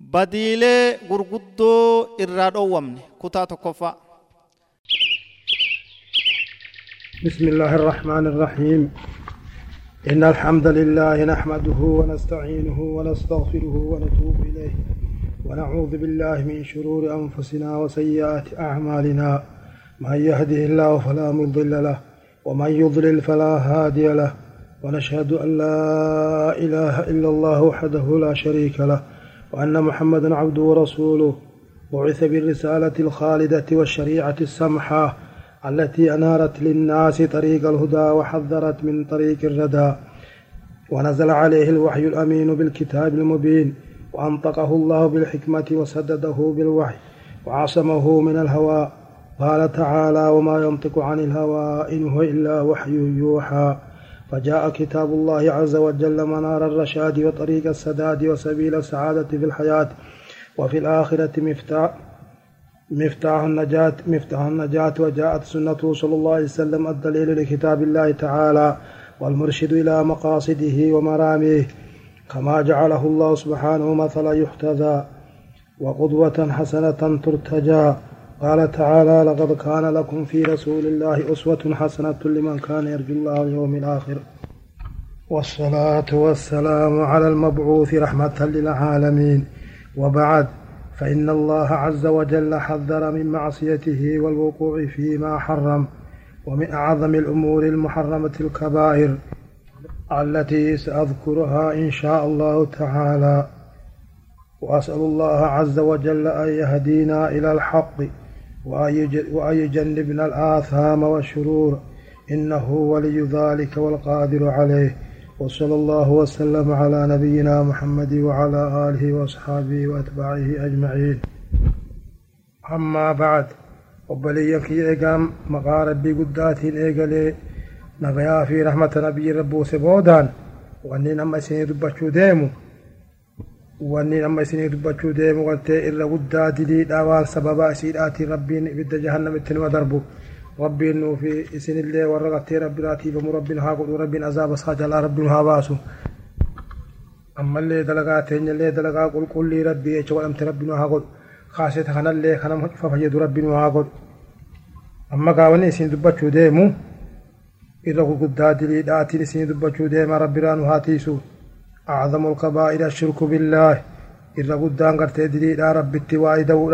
badiilee gurguddoo irraa dhoowwamne kutaa tokkoffaa بسم الله الرحمن الرحيم إن الحمد لله نحمده ونستعينه ونستغفره ونتوب إليه ونعوذ بالله من شرور أنفسنا وسيئات أعمالنا من يهده الله فلا مضل له ومن يضلل فلا هادي له ونشهد أن لا إله إلا الله وحده لا شريك له وأن محمدا عبده ورسوله بعث بالرسالة الخالدة والشريعة السمحة التي أنارت للناس طريق الهدى وحذرت من طريق الردى. ونزل عليه الوحي الأمين بالكتاب المبين وأنطقه الله بالحكمة وسدده بالوحي وعصمه من الهوى. قال تعالى وما ينطق عن الهوى إن هو إلا وحي يوحى. فجاء كتاب الله عز وجل منار الرشاد وطريق السداد وسبيل السعادة في الحياة وفي الآخرة مفتاح مفتاح النجاة مفتاح النجاة. وجاءت سنته صلى الله عليه وسلم الدليل لكتاب الله تعالى والمرشد إلى مقاصده ومراميه كما جعله الله سبحانه مثلا يحتذى وقدوة حسنة ترتجى. قال تعالى لقد كان لكم في رسول الله أسوة حسنة لمن كان يرجو الله اليوم الآخر. والصلاة والسلام على المبعوث رحمة للعالمين. وبعد فإن الله عز وجل حذر من معصيته والوقوع فيما حرم ومن أعظم الأمور المحرمة الكبائر التي سأذكرها إن شاء الله تعالى. وأسأل الله عز وجل أن يهدينا إلى الحق. وأن يجنبنا الآثام والشرور إنه ولي ذلك والقادر عليه وصلى الله وسلم على نبينا محمد وعلى آله وأصحابه وأتباعه أجمعين. أما بعد وبلي كي إيقام مقا ربي قداتين إيقالي نغيا في رحمة نبي ربو سبودان وأني نما دبشو ديمو. نما سيني دبشو ديمو قلتي إلا قداتي لي داوان سببا سيداتي ربين بد جهنم التنوى دربو ربين نو في سن الله ورغتي ربي راتي بمربين هاقود وربين عذاب ساجل ربين هاباسو أما اللي دلقا تين اللي دلقا قل قل لي ربي إيش وأمت ربين هاقود خاصة خنا اللي خنا ففجد ربين هاقود أما قاوني سن دبتشو ديمو إذا قدات لي داتي سن دبتشو ديما ربي رانو هاتيسو أعظم القبائل الشرك بالله إذا قدان قرتي دلي دا ربي التواي دو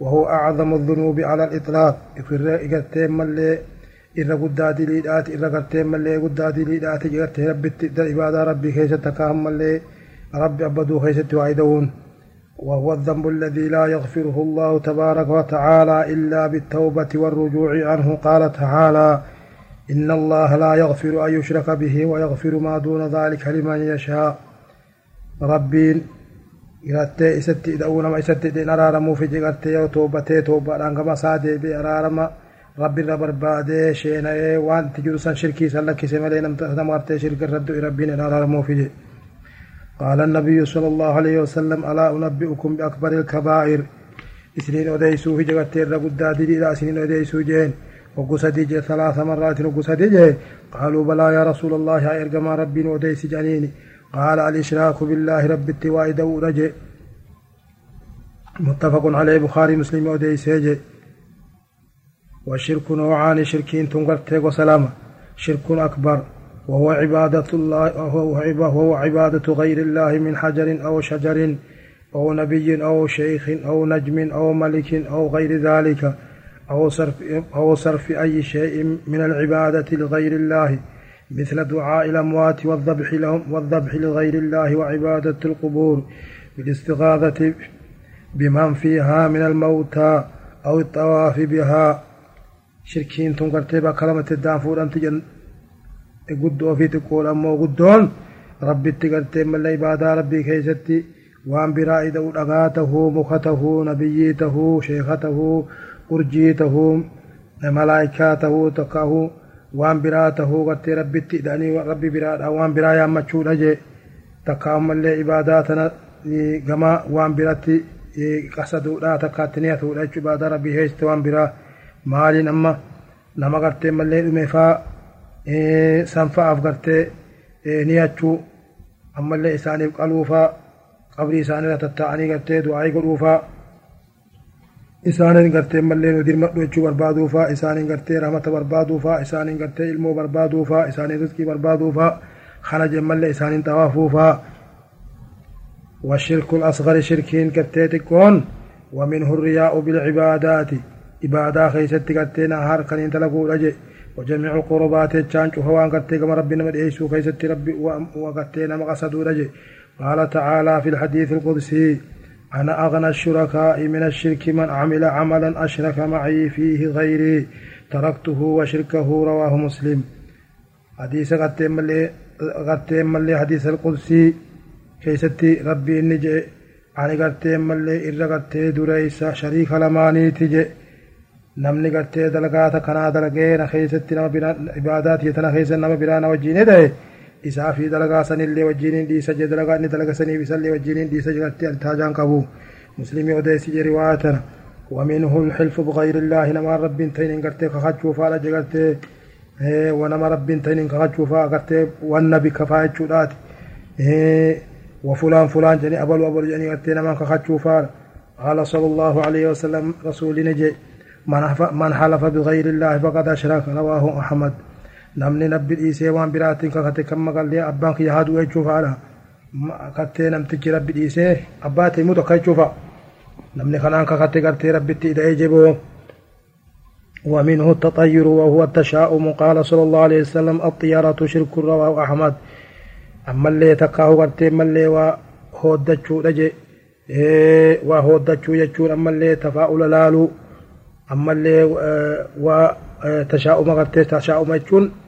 وهو أعظم الذنوب على الإطلاق إفر إقرتين ملي إذا قداد ليدات إذا قرتين ملي قداد ليدات إقرتين ربي عبادة ربي خيشة تكاهم ملي ربي أبدو خيشة وعيدون وهو الذنب الذي لا يغفره الله تبارك وتعالى إلا بالتوبة والرجوع عنه قال تعالى إن الله لا يغفر أن يشرك به ويغفر ما دون ذلك لمن يشاء ربين gartee isatti hidha'uu nama isatti hidheen araaramuuf iji gartee yoo toobatee toobaadhaan gama isaa deebi'e araarama rabbirra barbaadee sheena'ee waan itti jiru san shirkii san lakkise malee nama gartee shirka irra du'e rabbiin araaramuuf ije قال النبي صلى الله عليه وسلم ألا أنبئكم بأكبر الكبائر إسنين أديسو في جغت الرقودة دي إسنين أديسو جين وقصدي ثلاث مرات وقصدي قالوا بلى يا رسول الله يا إرقما ربي أديس جانيني قال الإشراك بالله رب التواء دو رجع متفق عليه بخاري مسلم ودي سيجي والشرك نوعان شركين تنقرت وسلامة شرك أكبر وهو عبادة الله وهو عبادة غير الله من حجر أو شجر أو نبي أو شيخ أو نجم أو ملك أو غير ذلك أو صرف أو صرف أي شيء من العبادة لغير الله مثل دعاء الأموات والذبح لهم والذبح لغير الله وعبادة القبور بالاستغاثة بمن فيها من الموتى أو الطواف بها. شركين تنقرتي بكلمة الدافور أنت جن قدو في تقول أمو قدون. ربي تقرتي من العبادة ربي كيستي وان براء دو أغاته مخته نبيته شيخته أرجيته ملائكاته تقاه waan biraa tahuu gartee rabbitti hidhanii rabbi biraadha waan biraa yaammachuudha jee takka ammallee ibaadaa tana gama waan biratti qasaduudha takka itti niyatuudha jechuu ibaadaa rabbii heessite waan biraa maaliin amma nama gartee mallee dhumeefaa sanfa'aaf gartee niyachuu ammallee isaaniif qaluufaa qabrii isaanirra tatta'anii gartee du'aa'ii godhuufaa isaanin gartee mallee nu dirmadhu jechuu barbaaduufaa isaanin gartee rahmata barbaaduufaa isaanin gartee ilmoo barbaaduufaa isaanin rizqii barbaaduufaa kana jemmallee isaanin xawaafuufaa والشرك الأصغر شركين كتيتكون ومنه الرياء بالعبادات عبادة خيست كتينا هار كان تلقوا رجي وجميع القربات تشانش هوان كتيك ربنا مدعيسو خيست ربي وكتينا مقصدوا رجي قال تعالى في الحديث القدسي أنا أغنى الشركاء من الشرك من عمل عملا أشرك معي فيه غيري. تركته وشركه رواه مسلم. حديث غتيم ملي غتيم ملي حديث القدسي. كيستي ربي إني جئ. أنا غتيم ملي إر غتيم دريسة شريك لماني تجي نمني غتيم دلقات كنا دلقين خيستي نما بنا عبادات يتنا خيستي نما بنا نوجيني دي isaa fi dalagaa sanillee wajjiin dhiisa je dalagaa inni dalaga saniif isallee wajjiin dhiisa gartee altaajaan qabu. Muslimii odeessi je riwaayatana ومنه الحلف بغير الله نما رب تين غرتي كخچو فالا جغرتي ونما رب تين كخچو فا غرتي والنبي كفاچو دات وفلان فلان جني أبل وأبل جني أتينا من كخاتشو فار قال صلى الله عليه وسلم رسول نجي من حلف بغير الله فقد أشرك رواه أحمد نبي إيسي وان براتين كخاتي كما قال لي أبانك يهادو يجو فارا كاتي نمتجي ربي إيسي أباتي موتو كيجو فا نمني خنان كخاتي قرتي ربي تيدا يجبو ومنه التطير وهو التشاؤم قال صلى الله عليه وسلم الطيارة شرك رواه أحمد ammallee takkaahu gartee mallee waa hooddachuudha je waa hooddachuu jechuun ammallee tafaa'ula laaluu ammallee waa tashaa'uma gartee tashaa'uma jechuun tafaa'ula gartee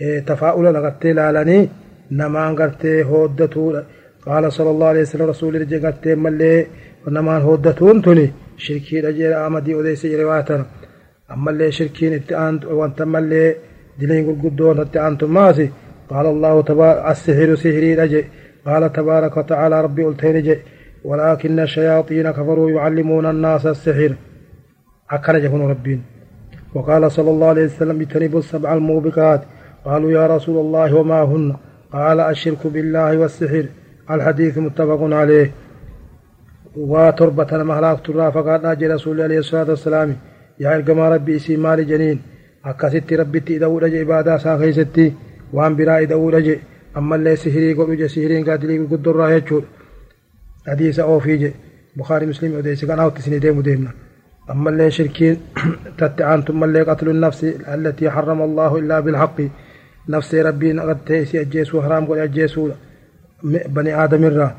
إيه، تفاؤل لغت لالني نما غرت هودت قال صلى الله عليه وسلم رسول الله مل نما هودت انتني شركي دجر آمدي وليس روايه أما لي شركي آنت وانت مل دلين قدون آنت ماسي. قال الله تبارك السحر سحري دجي قال تبارك وتعالى ربي التين جي. ولكن الشياطين كفروا يعلمون الناس السحر. أكرجه ربين. وقال صلى الله عليه وسلم اجتنبوا السبع الموبقات. قالوا يا رسول الله وما هن؟ قال الشرك بالله والسحر. الحديث متفق عليه. وتربة مهلاك ترافق قال ناجي رسول الله عليه الصلاة والسلام. يا إرقما ربي إسي مال جنين. أكاستي ربي تيدور جي إبادة ساخي ستي. وان برا إدور جي أما اللي سهري قلو جي سهرين قادلين قدر راهي تشور حديث أو جي بخاري مسلم يوديسي قناة تسني ديمو ديمنا. أما اللي شركين تتعان ثم اللي قتل النفس التي حرم الله إلا بالحق. Bilhaqi nafsee rabbiin qattee isii ajjeesuu haraam godhe ajjeesuudha bani aadamirraa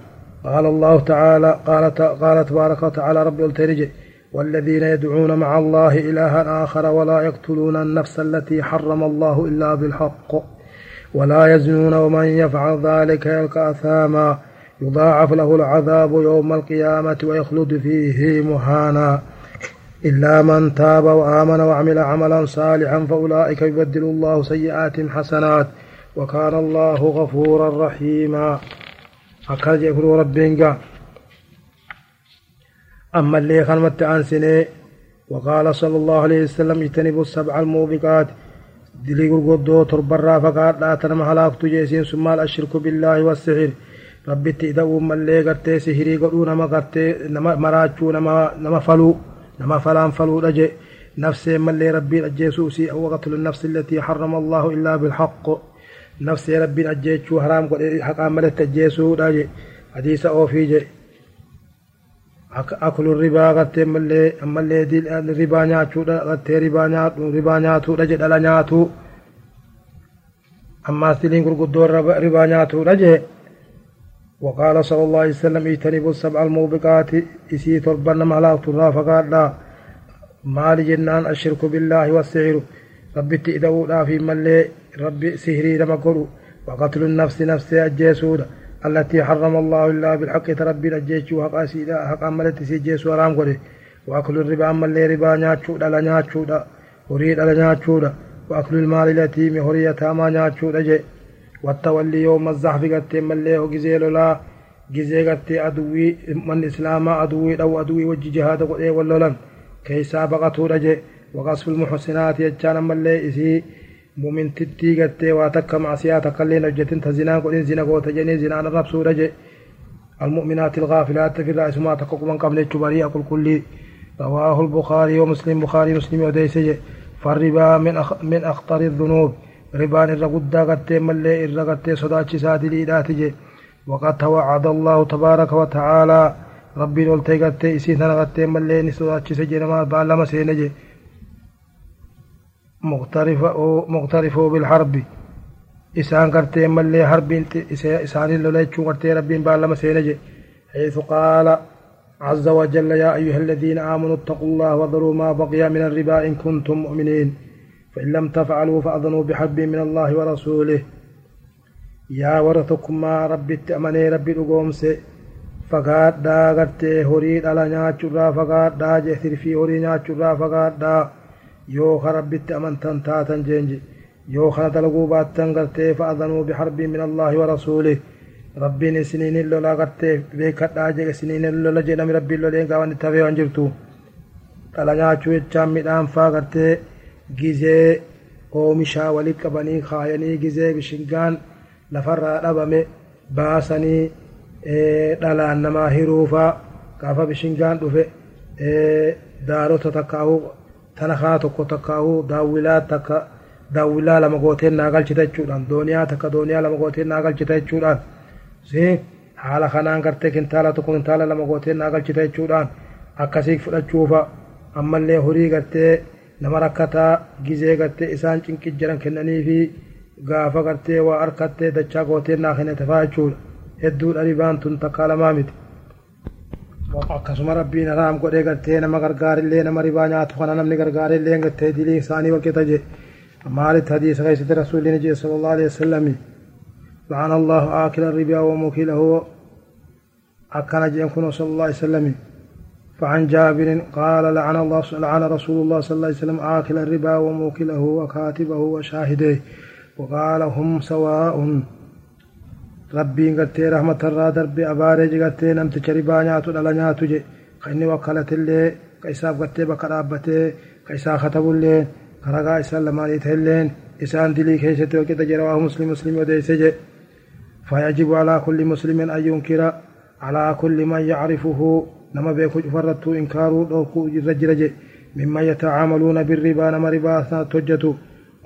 قال الله تعالى قال قال تبارك وتعالى ربي قلت والذين يدعون مع الله إلها آخر ولا يقتلون النفس التي حرم الله إلا بالحق. ولا يزنون ومن يفعل ذلك يلقى أثاما. يضاعف له العذاب يوم القيامة ويخلد فيه مهانا. إلا من تاب وآمن وعمل عملا صالحا فأولئك يبدل الله سيئات حسنات وكان الله غفورا رحيما. أكاد يقول ربين أما اللي خلمت عن سنة وقال صلى الله عليه وسلم اجتنبوا السبع الموبقات. دليل القدو تربى الرافقات لا تنم هلاك تجيسين ثم الأشرك بالله والسحر. ربي تئذى أم اللي قرتي سهري قرون ما قرتي نما مراجو نما فلو. نما فلان فلو رجع نفس من لي ربي الجيسوسي أو قتل النفس التي حرم الله إلا بالحق. نفس ربي الجيسو حرام قد حق عمل التجيسو رجع حديث أو في جي. أكل الربا قتل من لي أما لي دي الربا ناتو قتل ربا ناتو ربا ناتو رجع دل ناتو. أما سلين قرقود دور ربا ناتو رجع وقال صلى الله عليه وسلم اجتنبوا السبع الموبقات. إسي تربنا مهلاك ترى فقالا مال جنان الشرك بالله والسحر. ربي تئدوا في ملي. ربي سهري لما وقتل النفس نفس الجيسود التي حرم الله إلا بالحق. تربي الجيش حق أسيدا حق أملت سيجيس ورام قله وأكل الربا أما اللي ربا نياتشو لا نياتشو أريد لا نياتشو وأكل المال اليتيم هرية ما نياتشو جي والتولي يوم الزحف قد ملي وجزيل لا جزي قد أدوي من إسلام أدوي أو أدوي وجه جهاد قد ولولن كيسا بقتو رجي وقصف المحسنات يجانا ملي إسي مؤمن تتي قد واتك معصيات قلين وجتن تزنا قد زنا قوت جني زنا الرب سورة المؤمنات الغافلات في الرأس ما تقوم قبل بريئة كل كل رواه البخاري ومسلم بخاري مسلم وديسج فالربا من أخ من أخطر الذنوب. ربان الرقودة قد ملي الرقدة صداتش سادلي إلاتج وقد توعد الله تبارك وتعالى. ربي نولتي قد إسيثنا قد ملي نصداتش سجنما بعلم سينج مغترف بالحرب. إسان قرتي ملي حرب إسان اللي قرتي ربي بعلم سينج حيث قال عز وجل يا أيها الذين آمنوا اتقوا الله وذروا ما بقي من الربا إن كنتم مؤمنين. فإن لم تفعلوا فأذنوا بحرب من الله ورسوله. يا ورثكم ما ربي تأمني ربي رقومس فقادها قرتي هريد على نياتشرا فقادها جثر في هري نياتشرا فقادها يوخ ربي تأمنتن تاتن جنجي يوخ دلقوا باتن قرتي فأذنوا بحرب من الله ورسوله. isiniin lolaa gartee beekadhaa jedhe isiniin lola jedhame rabbiin loleen gaawan itti hafee waan jirtu dhala nyaachuu jechaan midhaan faa gartee gizee oomishaa walitti qabanii kaayanii gizee bishingaan lafarraa dhabame baasanii dhalaan namaa hiruufaa gaafa bishingaan dhufe daarota takkaa'uu tanakaa tokko takkaa'uu daawwilaa takka daawwilaa lama gooteen naa galchita jechuudhaan dooniyaa takka dooniyaa lama gooteen naa jechuudhaan haala kanaan gartee kintaala tokko kintaala lama gootee naa jechuudhaan akkasii fudhachuufa ammallee horii gartee nama rakkataa gizee gartee isaan cinqi jiran kennanii fi gaafa gartee waa harkattee dachaa gootee naa kennite faa jechuudha hedduu dharibaan tun takkaa lamaa miti akkasuma rabbiin haraam godhee gartee nama gargaarillee nama ribaa nyaatu kana namni gargaarillee gartee dilii isaanii walqixa je maalitti hadiisa keessatti rasuulli jee sallallahu alaihi wasallam لعن الله آكل الربا وموكله أكن جنكن صلى الله عليه وسلم فعن جابر قال لعن الله لعن رسول الله صلى الله عليه وسلم آكل الربا وموكله وكاتبه وشاهديه وقال هم سواء. ربي قتي رحمة الله دربي أبارج قتي نمت ربا نياتو دلا نياتو جي. خيني وكالة اللي كيساب قتي بكر كيسا خطب اللي كرقا إسان لماني تهلين إسان دلي كيستي وكتا جرواه مسلم مسلم وديسي جي. فيجب على كل مسلم أن ينكر على كل من يعرفه. نما بيكو فرطو إنكارو دوكو رجرج ممن يتعاملون بالربا نما ربا تجتو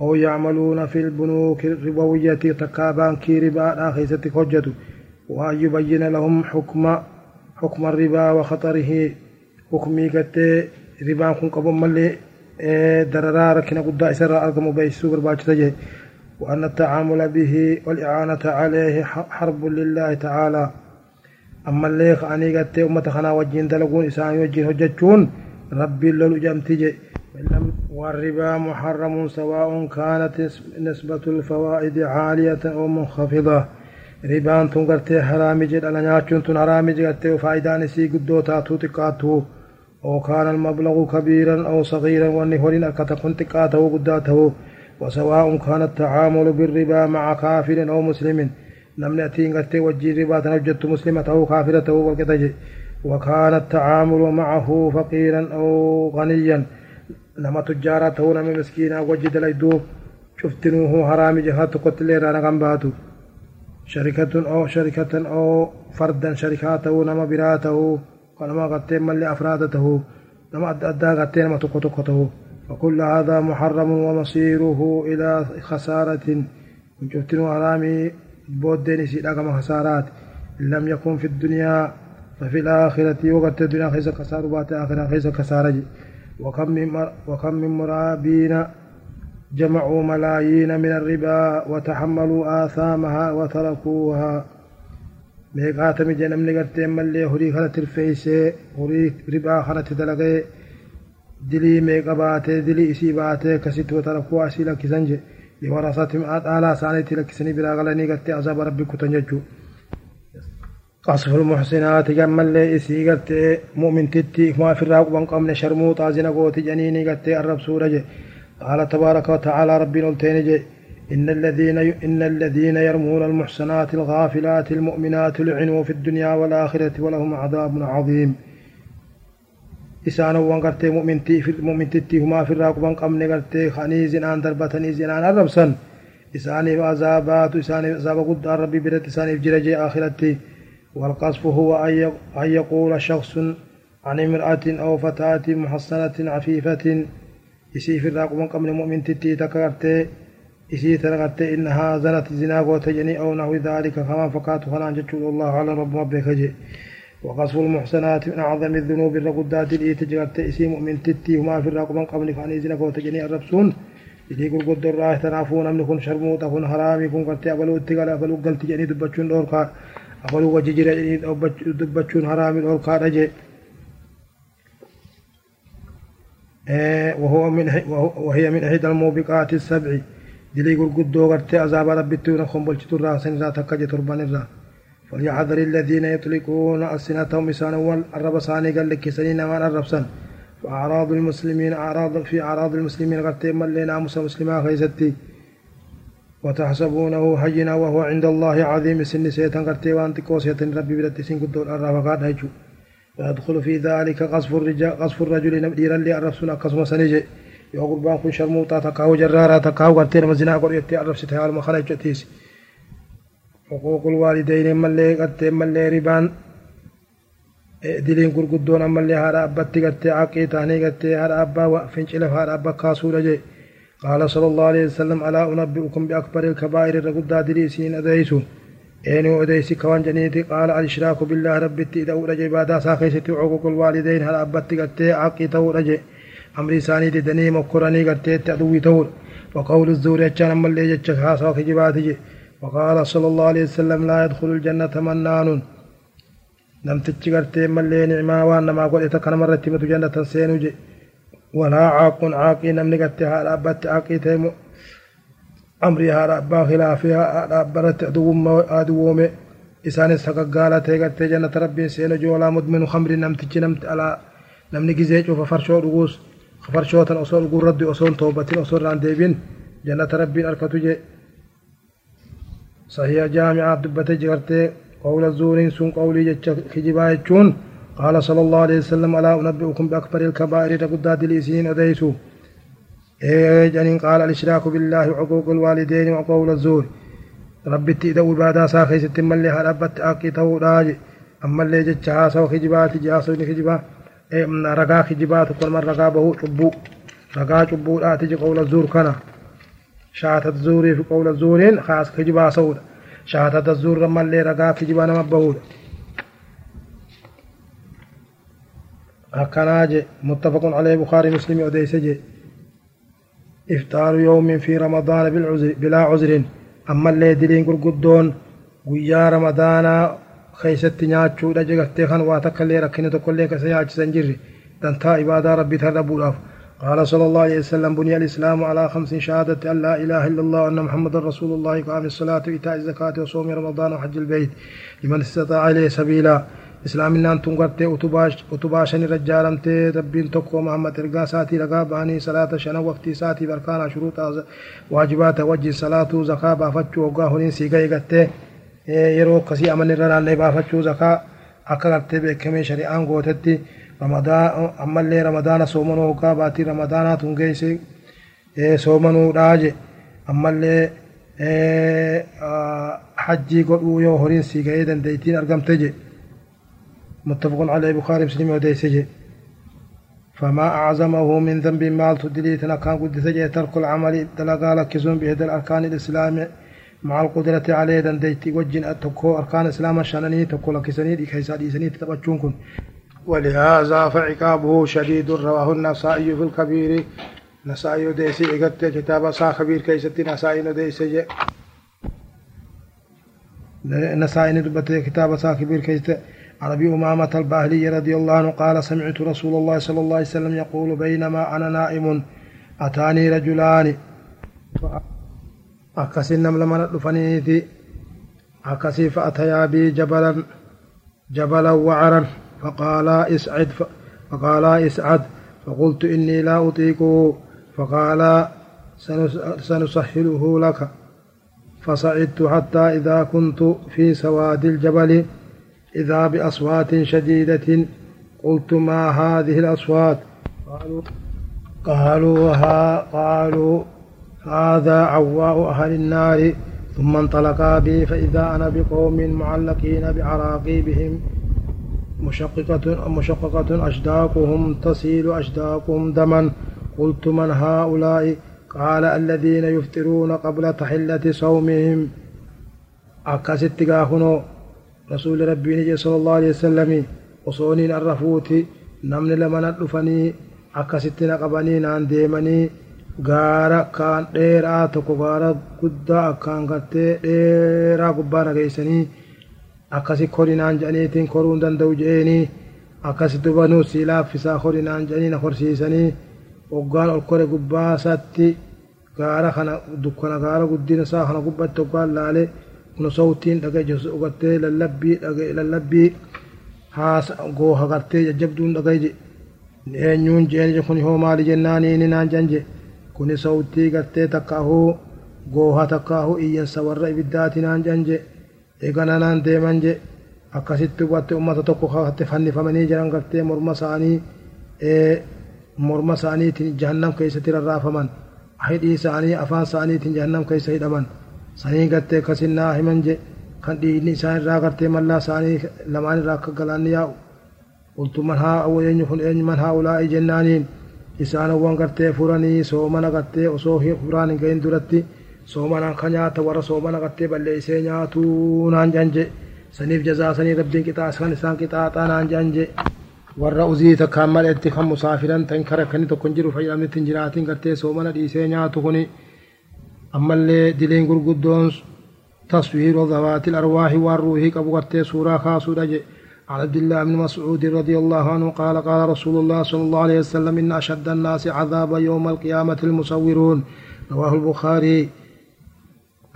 أو يعملون في البنوك الربوية تكابان كي ربا آخيسة كجتو وأن يبين لهم حكم حكم الربا وخطره حكمي قد ربا كن قبل ملي دررا ركنا قد إسر أرقم بيسو برباچ وأن التعامل به والإعانة عليه حرب لله تعالى أما اللي خاني قد أمة خنا وجين دلقون إسان وجين هجتشون ربي اللو جمتجي والربا محرم سواء كانت نسبة الفوائد عالية أو منخفضة ربان تنقرتي حرامي جد على نياتشون تن حرامي جد وفايدان سي قدو تاتو تقاتو أو كان المبلغ كبيرا أو صغيرا والنهورين أكتا كنت قاته قداته وسواء كان التعامل بالربا مع كافر أو مسلم لم نأتي قد وجي ربا تنجدت مسلمة أو كافرة والكتج وكان التعامل معه فقيرا أو غنيا لما تجارته نم مسكينا وجد ليدوب شفتنوه حرام جهات قتل رانا غنباتو شركة أو شركة أو فردا شركاته نما براته ونما قتل من لأفرادته نما أدى قتل نما تقو وكل هذا محرم ومصيره إلى خسارة وجبتن حرامي بودين سيداكم خسارات إن لم يكن في الدنيا ففي الآخرة وقت الدنيا خيس خسار بات آخرة خيس خسارة وكم من وكم من مرابين جمعوا ملايين من الربا وتحملوا آثامها وتركوها gartee mallee horii kana tirfeeysee horii ribaa kanatti dalagee dilii meeqa baatee dilii isii baatee akkasitti watarakkuu asii lakkisan je dhaalaa isaaniitti lakkisanii biraa galanii gartee azaaba rabbi kutan jechuu قصف المحسنات اللي إسي قلت مؤمن تتي ما في الراق قمنا شرموط عزنا قوت جنيني قلت الرب سورة قال تبارك وتعالى ربي نلتين إن الذين إن الذين يرمون المحسنات الغافلات المؤمنات لعنوا في الدنيا والآخرة ولهم عذاب عظيم isaanowwan gartee mu'mintittii humaa ofirraa quban qabne gartee kanii zinaan darbatanii zinaan arrabsan isaaniif azaabaatu isaaniif azaaba guddaan rabbii biratti isaaniif jira jee akhiratti والقصف هو أن يقول شخص عن امرأة أو فتاة محصنة عفيفة إسي في الراقم قبل مؤمن تتي تكرت إسي ترغت إنها زنت زنا وتجني أو نحو ذلك كما فقات جتشو الله على رب ربك جي وقصف المحسنات من أعظم الذنوب الرقدات اللي تجرت إسي مؤمن تتي وما في الراقم قبل فأني زنا وتجني الربسون. إذا يقول قد الراه تنافون أمن كن شرموت كن حرامي كن قد أبلو اتقال أبلو قلت جني دبتشون دوركا. أبلو وججر جني دبتشون حرامي دوركا رجي إيه، وهو من وهي من إحدى الموبقات السبع. دلي قرقدو غرتي عذاب ربي تون خمبل ترى سن ذات كجي تربان الرا فليحذر الذين يطلقون ألسنتهم لسان والرب ثاني قال لك سنين ما الرب سن فأعراض المسلمين أعراض في أعراض المسلمين غرتي من لنا موسى مسلما خيستي وتحسبونه حينا وهو عند الله عظيم. سن سيتن غرتي وانت كوسيتن ربي بدت سن قدور الرب قاد هجو ويدخل في ذلك قصف الرجال قصف الرجل نبديرا لأرسل أكسم سنجي. yoo gurbaan kun sharmuuxaa takkaa'u jarraaraa takkaa'u gartee nama zinaa godhettee arrabsite haaluma jechuutiisi xuquuqul waalideyni ammallee gartee ammallee ribaan diliin gurguddoon ammallee haadha abbatti gartee aqii taanii gartee haadha abbaa fincila haadha abbaa kaasuudha jee. قال صلى الله عليه وسلم ألا أنبئكم بأكبر الكبائر الرقدة دليسين أديسو أين أديسي كوان جنيتي قال الإشراك بالله ربي إذا أولى بادا ساخيستي عقوق الوالدين هل أبتي قد عقي تو رجي أمري ساني دني مكرني قرتيت أدوي تور وقول الزور يجان اللي يجك خاصة خجباتي وقال صلى الله عليه وسلم لا يدخل الجنة منان تجي ما اللي نعما وأنا ما قلت كان مرة تمت جنة سينوجي ولا عاق عاقي نمني قرتي هذا أبت عاقي تيمو. أمري هذا أبا خلافها هذا أبرت أدوم أدوم. إسان سققالة تيغرتي جنة ربي سينوجي ولا مدمن خمر نمتجي نمت على نمني جزيج وفرشو رغوس farshootan osoo dhuguu raddi osoon toobatin osoo irraan deebin jannata rabbiin arkatu jaamicaaf dubbate jigartee qawla zuuriin sun qawlii jecha kijibaa jechuun قال صلى الله عليه وسلم ألا أنبئكم بأكبر الكبائر تقدى دليسين أديسو. إيه جنين. قال الإشراك بالله وعقوق الوالدين وقول الزور. ربي تيدو بادا ساخي ستم اللي هربت أكي تو راجي أما اللي جتشها سو خجبات جاسو خجبات ragaa kijibaa tokkoman ragaa bahuu cubbuu ragaa cubbuudhaati je qawla zuur شاتت زوري في قول الزورين خاص كجبا سود شاتت الزور رمى اللي رقا في جبا نمبهود هكنا متفق عليه بخاري مسلم عديس جي إفطار يوم في رمضان بالعزر بلا عزر أما اللي دلين قرقدون ويا رمضان خيست نياتشو دجغت تخان واتك اللي ركنت كل لك سنجري. سنجر تنتا عبادة ربي تربو قال صلى الله عليه وسلم بني الإسلام على خمس شهادة أن لا إله إلا الله وأن محمد رسول الله قام الصلاة وإيتاء الزكاة وصوم رمضان وحج البيت لمن استطاع إليه سبيلا. إسلام إن أنتم قرتي أتباش أتباشني رجالمتي ربين تكو محمد إرقا ساتي لقا باني صلاة شنا وقتي ساتي بركانا شروط واجبات وجه صلاة زكاة بافتشو وقاهنين سيقاي yeroo akkasii amanni irra naannee baafachuu zakaa akka gartee beekamee shari'aan gootetti ammallee ramadaana soomanuu hoggaa baatii ramadaanaa tun geesse soomanuudhaa je ammallee hajjii godhuu yoo horiin sii ga'ee dandeettiin argamte je. متفق عليه بخاري مسلم وديس je. فما أعظمه من ذنب مال تدليتنا كان قد سجى ترك العمل دلقا لكسون بهذا الأركان الإسلام مع القدرة عليه دنديتي وجن تكو أركان الإسلام شانني تكو لكسني كيسا ديسني تتبجون ولهذا فعقابه شديد رواه النسائي في الكبير. نسائي ديسي إغت كتاب سا خبير كيستي نسائي ديسي نسائي ندبت كتاب سا خبير كيستي. عن أبي أمامة الباهلي رضي الله عنه قال سمعت رسول الله صلى الله عليه وسلم يقول بينما أنا نائم أتاني رجلان. أكسين نم لمن دفنيتي أكسي فأتيا بي جبلا جبلا وعرا. فقالا اسعد فقالا اسعد فقلت إني لا أطيقه فقالا سنسهله لك. فصعدت حتى إذا كنت في سواد الجبل إذا بأصوات شديدة قلت ما هذه الأصوات؟ قالوا قالوا ها قالوا هذا عواء أهل النار ثم انطلقا بي فإذا أنا بقوم معلقين بعراقيبهم مشققة مشققة أشداقهم تسيل أشداقهم دما. قلت من هؤلاء؟ قال الذين يفطرون قبل تحلة صومهم. أكست قاهنو رسول ربي صلى الله عليه وسلم. وصونين الرفوت نمن لمن الرفني أكست نقبني نان ديمني. gaara akkaan dheeraa tokko gaara guddaa akkaan gartee dheeraa gubbaa nageessanii akkasi korinaan jedhaniitiin koruu hin danda'u je'eenii akkasi dubanuu sii laaffisaa korinaan jedhanii na korsiisanii hoggaan ol kore gubbaa isaatti gaara kana dukkana gaara guddina isaa kana gubbatti hoggaan laalee kun sawtiin dhagaye jesu ugattee lallabbii dhagaye lallabbii haasa gooha gartee jajjabduun dhagaye eenyuun je'een kun hoo maali jennaanii inni naan janje kuni sawtii gartee takkaahuu gooha takkaahuu iyyansa warra ibiddaati naan janje eegana naan deeman je akkasitti hubatte ummata tokko kaatte fannifamanii jiran gartee morma isaanii morma isaaniitiin jahannam keessatti rarraafaman hidhii isaanii afaan isaaniitiin jahannam keessa hidhaman sanii gartee akkasin naa himan je kan dhiigni isaan irraa gartee mallaa isaanii lamaan irraa akka galaanni yaa'u qultu man haa eenyu kun eenyu man haa ulaa'i jennaaniin isaanowwan gartee furanii soomana gartee osoo furaan hin gahin duratti soomanaan ka nyaata warra soomana gartee balleeysee nyaatuu naan janje saniif jazaa sanii rabbiin qixaa kan isaan qixaaxaa naan janje warra uzii takkaan maleetti kan musaafiran ta'in kara kanni tokko hin jiru fayyadamnitti hin jiraatin gartee soomana dhiisee nyaatu kuni ammallee dileen gurguddoon taswiiru dhawaatil arwaahi waan ruuhii qabu gartee suuraa kaasuudha je عن عبد الله بن مسعود رضي الله عنه قال قال رسول الله صلى الله عليه وسلم إن أشد الناس عذابا يوم القيامة المصورون رواه البخاري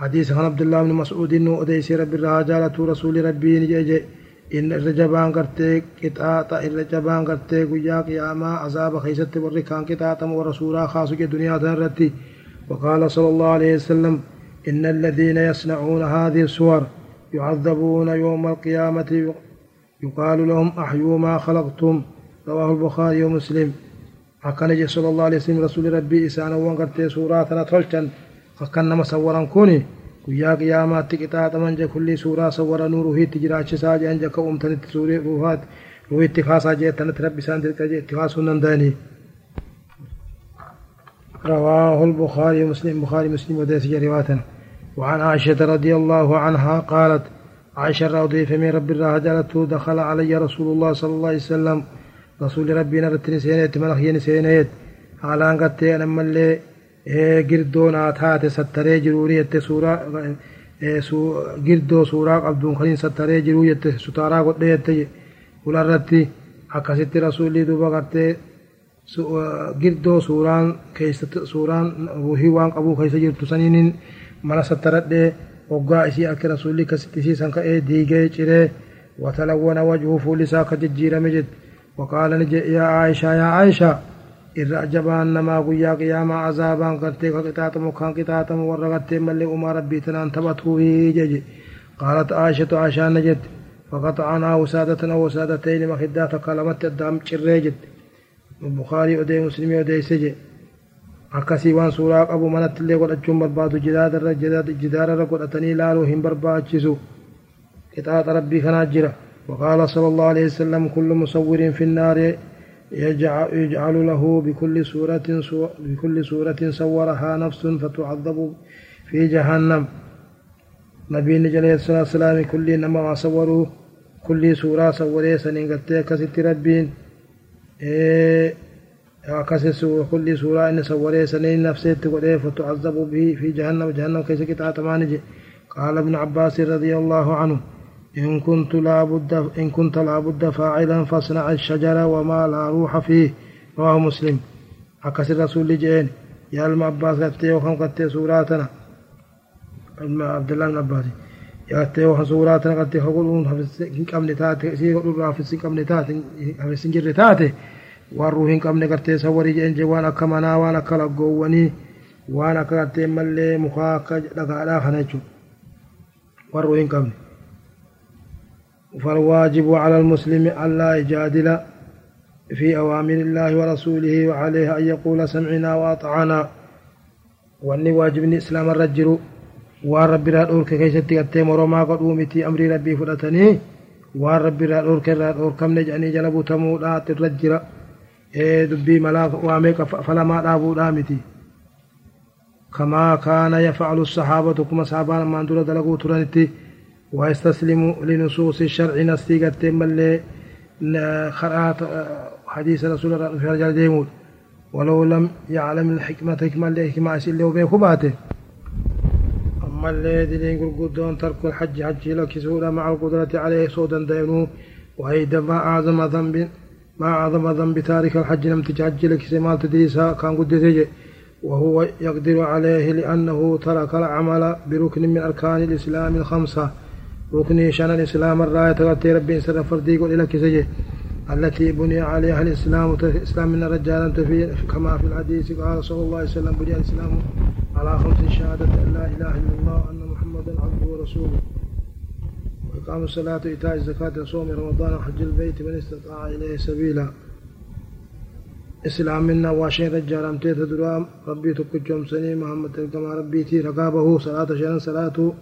حديث عن عبد الله بن مسعود إنه أديس رب الرجالة رسول ربي نجي إن الرجبان قرتي قطاطة الرجبان قرتي قيا قياما عذاب خيست وركان قطاطة ورسولا خاص دنيا تنرتي. وقال صلى الله عليه وسلم إن الذين يصنعون هذه الصور يعذبون يوم القيامة. يقال لهم أحيوا ما خلقتم. رواه البخاري ومسلم. أكن صلى الله عليه وسلم رسول ربي إسانا وانقرتي سوراتنا تلشن فكان مصورا كوني ويا قيامة تكتا تمن جا كل سورة صورا نور وهي تجرا شسا جا انجا كوم تنت سورة روحات وهي اتخاصا جا تنت ربي سان تلك جا اتخاصو ننداني. رواه البخاري ومسلم بخاري مسلم وديسي جريواتا وعن عائشة رضي الله عنها قالت عائشة رضي فمن رب الله جلته دخل علي رسول الله صلى الله عليه وسلم. رسول ربي نرتني سينيت ملخيني سينيت. على أن قتي أنا ملي girdoo naa taate sattaree jiruu jette suuraa girdoo suuraa qabduun kaniin sattaree jiruu jette sutaaraa godhee jette fularratti akkasitti rasuulli duuba gartee girdoo suuraan keessatti suuraan ruuhii waan qabuu keessa jirtu saniin mana sattaradhee hoggaa isii akka rasuulli akkasitti isiisan ka'ee diigee ciree watalawwana wajhuu fuulli isaa akka jijjiirame jette. Waqaala ni jedhe yaa aayishaa yaa aayishaa irra ajabaan namaa guyyaa qiyaamaa azaabaan gartee ka qixaaxamu kan qixaaxamu warra gartee mallee umaa rabbii tanaan taphatuu jeje qaalat aayishatu aayishaan na jette faqaxa'anaa wasaadatan aw wasaadatayni makiddaa takka lamatti addaam cirree jette bukaarii odee muslimii odeeyse je akkasii waan suuraa qabu manatti illee godhachuun barbaadu jidaararra godhatanii ilaaluu hin barbaachisu qixaaxa rabbii kanaa jira وقال صلى الله عليه وسلم كل مصور في النار يجعل له بكل سورة بكل سورة صورها نفس فتعذب في جهنم. نبي عليه الصلاة والسلام كل نما صوروا كل سورة صوري سنين قلت كست ربين كست كل سورة إن صوري سنين نفسه تقول فتعذب به في جهنم جهنم كيس كتا تمانج قال ابن عباس رضي الله عنه. إن كنت لابد إن كنت لابد فاعلا فاصنع الشجرة وما لا روح فيه. رواه مسلم. أكس الرسول جين يا الم عباس قتي وخم قتي سوراتنا. عبد الله بن عباس. يا قتي وخم سوراتنا قتي خقولون حفظ قمن تاتي سي قولون حفظ قمن تاتي حفظ سنجر تاتي. warruuhin qabne gartee sawwarii jeen je waan akka manaa waan akka laggoowwanii waan akka gartee mallee mukaa akka dhagaadhaa kana فالواجب على المسلم ألا يجادل في أوامر الله ورسوله وعليه أن يقول سمعنا وأطعنا. وأني واجب ني إسلام الرجل وأن ربي را دور كي ستي قتي مرو ما قد ومتي أمري ربي فلتني وأن ربي را دور كي را دور كم نجعني جلبو تمو إيه دبي ملا واميك فلا ما دا بو كما كان يفعل الصحابة كما صحابان ما اندولا دلقو ترانتي. ويستسلم لنصوص الشرع نستيقت ملي خرأت حديث رسول الله في رجال ديمود ولو لم يعلم الحكمة حكمة اللي حكمة أسئلة وبيخباته أما اللي دلين قرقودون ترك الحج حج لك سورة مع القدرة عليه صودا دينو وهيدا ما أعظم ذنب ما أعظم ذنب تارك الحج لم تجحج لك سمال تدريسها كان قد تجي وهو يقدر عليه لأنه ترك العمل بركن من أركان الإسلام الخمسة. ركن شان الإسلام الراية تغطي ربي سر فردي قل لك سجي التي بني عليها الإسلام الإسلام من رجالا كما في الحديث قال صلى الله عليه وسلم بني الإسلام على خمس شهادة أن لا إله إلا الله وأن محمدا عبده ورسوله. وإقام الصلاة وإيتاء الزكاة وصوم رمضان وحج البيت من استطاع إليه سبيلا. إسلامنا واشين رجال أمتيت درام ربي تكجم سني محمد كما ربي تي رقابه صلاة شنا صلاة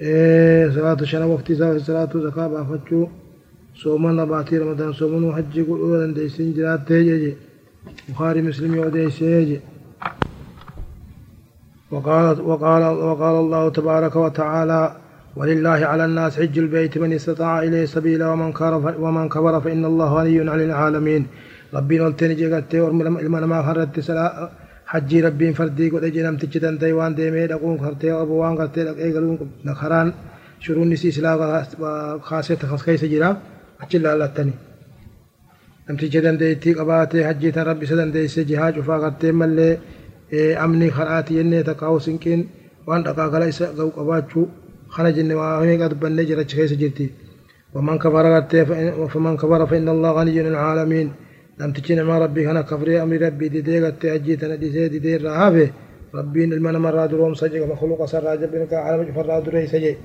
صلاة شنا وقت صلاة زكاة بافتشو صومنا باتي رمضان صومنا وحج قل أولا ديسين جرات تيجي بخاري مسلم يوديس يجي وقال وقال وقال الله تبارك وتعالى ولله على الناس حج البيت من استطاع إليه سبيلا ومن كفر ومن كفر فإن الله غني عن العالمين ربين ولتني جيغتي ورمى ما خرت سلا حجي ربي فردي قد أجي نمت جدن ديوان دي مي دقون كرتي ابو وان كرتي دق اي غلون نخران شرون نسي سلا خاصه تخص كاي سجرا أجل الله تني نمت جدن دي تي قبات حجي تن ربي سدن دي سي جهاج وفا كرتي مل امني خراتي ين تقاو سنكين وان دقا غلا اس غو قباچو خنا جن وا هي قد بن جرا چي سجرتي ومن كفر فان الله غني العالمين نمتشين ما ربي هنا كفري أمري ربي دي ديغا تأجي تندي سي دي دي رهافي ربي إن المنى من رادروم سجي ومخلوق سر راجب إنك على مجفر رادروي سجي.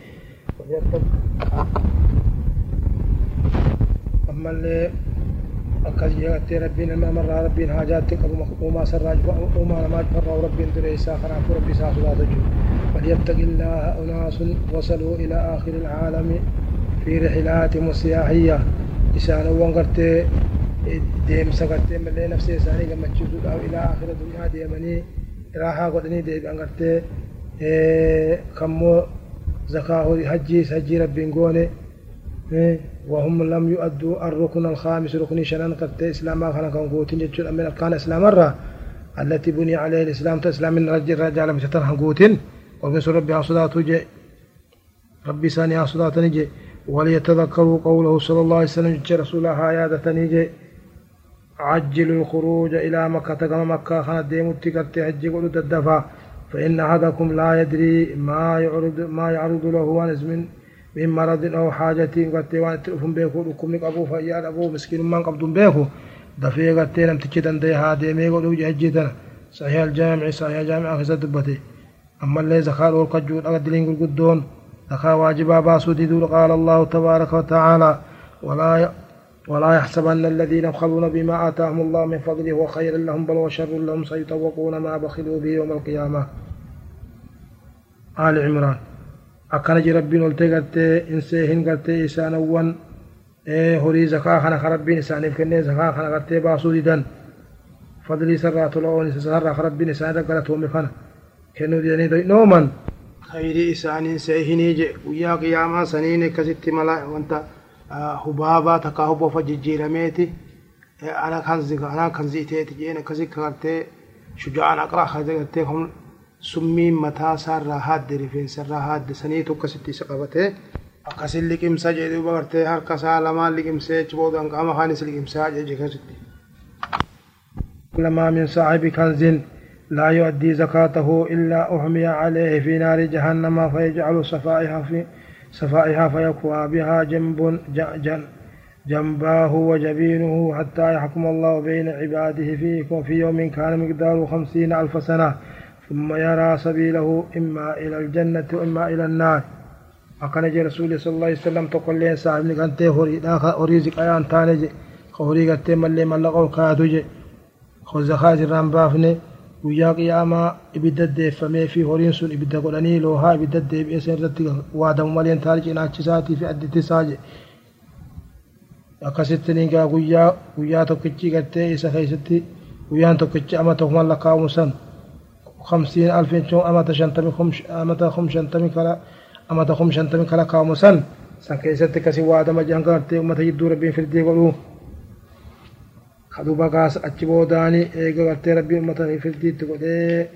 أما اللي أكاجي يغا تي ربي إن المنى من رادروم ربي حاجات تك أبو مخلوق وما سر راجب وما لما جفر راو ربي إن دري ساخر عفو ربي ساخر لا تجو. فليبتق الله أناس وصلوا إلى آخر العالم في رحلاتهم السياحية إسانا وانقرتي لي نفسي إساني كما تشوفوا أو إلى آخر الدنيا ديمني راحة قدني ديب أنقرت كمو زكاة حجي سجي ربين قوني وهم لم يؤدوا الركن الخامس ركن شنان قرت إسلاما خلق قوتين جتشون من أركان إسلام الرا التي بني عليه الإسلام تسلم من رجل رجال مشترها قوتين وفي ربي صلاة ربي ساني صلاة نجي وليتذكروا قوله صلى الله عليه وسلم جي رسول الله عيادة نجي عجلوا الخروج إلى مكة كما مكة خانت ديمو تكرت حجي قلوا الدفع. فإن أحدكم لا يدري ما يعرض ما يعرض له ونز من من مرض أو حاجة قد وان تلفون بيكو لكم أبو فيال أبو مسكين من قبضون بيكو. دفع قد لم تجدن ديها ديمي قلوا جهجتنا صحيح الجامع صحيح الجامع في سدبته أما اللي زكاة والقجود أقدلين قدون. زكاة واجبا باسو قال الله تبارك وتعالى. ولا ولا يحسبن الذين يبخلون بما آتاهم الله من فضله وخير لهم بل وشر لهم سيطوقون ما بخلوا به يوم القيامة. آل عمران أكن جي ربين ولتقت إنسيهن قلت إسانوان إيه هوري زكاة خنا خربين إسانيف كنين زكاة خنا قلت باسو ديدن. فضلي سرات لون سرات خربين إسان قلت ومخنا kennuu didanii doynooman khayrii isaaniin seehinii je guyyaa qiyaamaa saniin akkasitti mala wanta hubaabaa takkaa huboofa jijjiirameeti ana kanzi ana kanzi iteeti jeen akkasi kartee shuja'aan aqraa kaze gartee kun summiin mataa isaarraa haadde rifeensarraa haadde saniitu akkasitti isa qabatee akkasin liqimsa jedhu gartee harka isaa lamaan liqimsee achi boodaan qaama kaanis liqimsaa jedhe akkasitti. لما من صاحب كنز لا يؤدي زكاته إلا أحمي عليه في نار جهنم فيجعل صفائها في صفائها فيكوى بها جنب جن جنباه وجبينه حتى يحكم الله بين عباده فيه في يوم كان مقداره خمسين ألف سنة. ثم يرى سبيله إما إلى الجنة وإما إلى النار. أكن جي رسول صلى الله عليه وسلم تقول لي صاحب نكنتي هوري داخا أريزك أيان تاني جي. خوري قتي ملي ملقو كاتو جي. خو زخاج رام بافني guyyaa qiyaamaa ibidda deeffamee fi horiin sun ibidda godhanii loohaa ibidda deebi'ee seen irratti waadamu maleen taali cinaachisaati fi addittisaa je akkasitti nigaa guyyaa guyyaa tokkichi gartee isa keessatti guyyaan tokkichi ama tokkuman lakkaa'amu san خمسين ألف شو أمة شنتمي خمش أمة خم شنتمي كلا أمة خم شنتمي كلا كاموسن san keessatti kasi waadama jedhan gartee ummata jidduu rabbiin firdii godhuu kaduba gaas achi boodaani eega gartee rabbiin ummata firdiitti godhee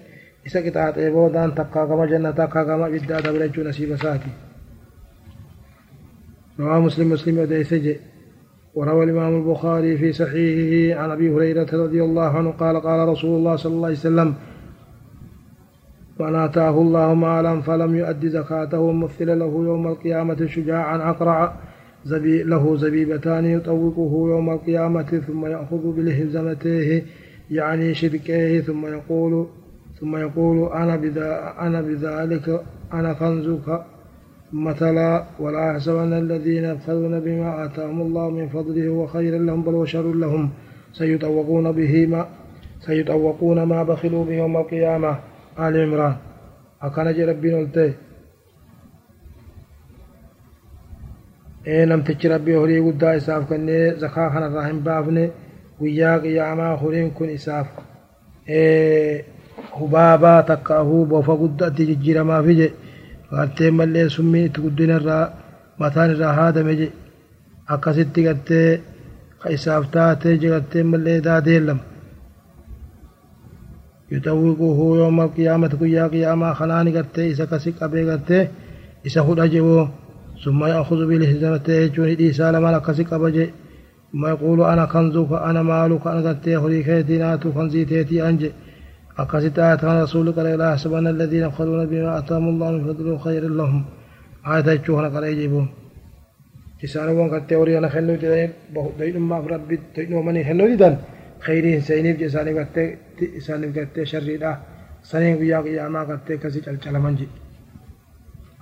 isa qixaaxee boodaan takkaa gama jannataa takkaa gama ibiddaa dabra jechuu nasiiba isaati رواه مسلم مسلم وديسج وروى الإمام البخاري في صحيحه عن أبي هريرة رضي الله عنه قال قال رسول الله صلى الله عليه وسلم من آتاه الله مالا فلم يؤد زكاته مثل له يوم القيامة شجاعا أقرع له زبيبتان يطوقه يوم القيامة ثم يأخذ بلهزمتيه يعني شركيه ثم يقول ثم يقول أنا بذا أنا بذلك أنا كنزك ثم تلا ولا يحسبن الذين يبخلون بما آتاهم الله من فضله هو خير لهم بل وشر لهم. سيطوقون به ما سيطوقون ما بخلوا به يوم القيامة. آل عمران. akkana jedhe rabbiin namtichi rabbii horii guddaa isaaf kennee zakaa kanarraa hin baafne guyyaa qiyaamaa horiin kun isaaf hubaabaa takka ahuu bofa guddaatti jijjiiramaafi je gartee mallee summiin itti guddinarraa mataan irraa haadame je. Akkasitti gartee isaaf taatee jirtee mallee daadeellama yuxawwiquhu yooma qiyaamati guyyaa qiyaamaa kanaani gartee isa kasi qabee gartee isa hudha jewoo. ثم يأخذ بالهزمته جوني إيسا لما لكسي قبجي ثم يقول أنا كنزك أنا مالك أنا قرتي خري كيتي ناتو خنزي تيتي أنجي. أكسي تآت عن رسولك لا يحسبن الذين يبخلون بما أتاهم الله من فضله خير لهم. آية يجوهنا قال يجيبون. إسان وان قرتي وريانا خنو دين ما ربي دين ومني خنو دين خيرين سينيف جساني قرتي isaaniif gartee sharriidha saniin guyyaa qiyaamaa gartee kasii calcalaman jedhe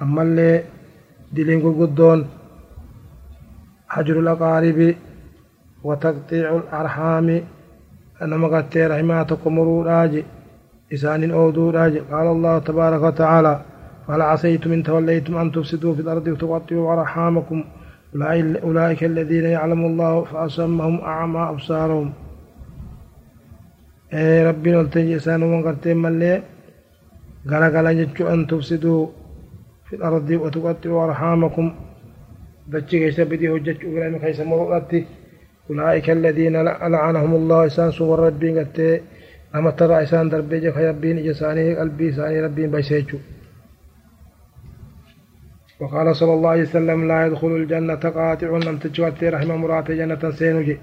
ammallee diliin gurguddoon hajrul aqaaribi wa taqxiicu arhaami nama gartee rahimaa tokko muruudhaa je isaanin ooduudhaa je qaala allahu tabaaraka watacaala فهل عسيتم إن توليتم أن تفسدوا في الأرض وتقطعوا أرحامكم أولئك الذين يعلم الله فأسمهم أعمى أبصارهم rabbiin ol ta'e isaanuma gartee mallee galagala jechuu an tufsiduu fi ardi في الأرض وتقطع أرحامكم بچي كيسا بدي حجج إبراهيم كيسا مرؤاتي أولئك الذين لعنهم الله إسان سور ربين قلت أما ترى إسان دربي جف حيبين إجساني قلبي إساني ربين بيسيجو. وقال صلى الله عليه وسلم لا يدخل الجنة قاطع. أم تجوات رحمة مرات جنة سينجي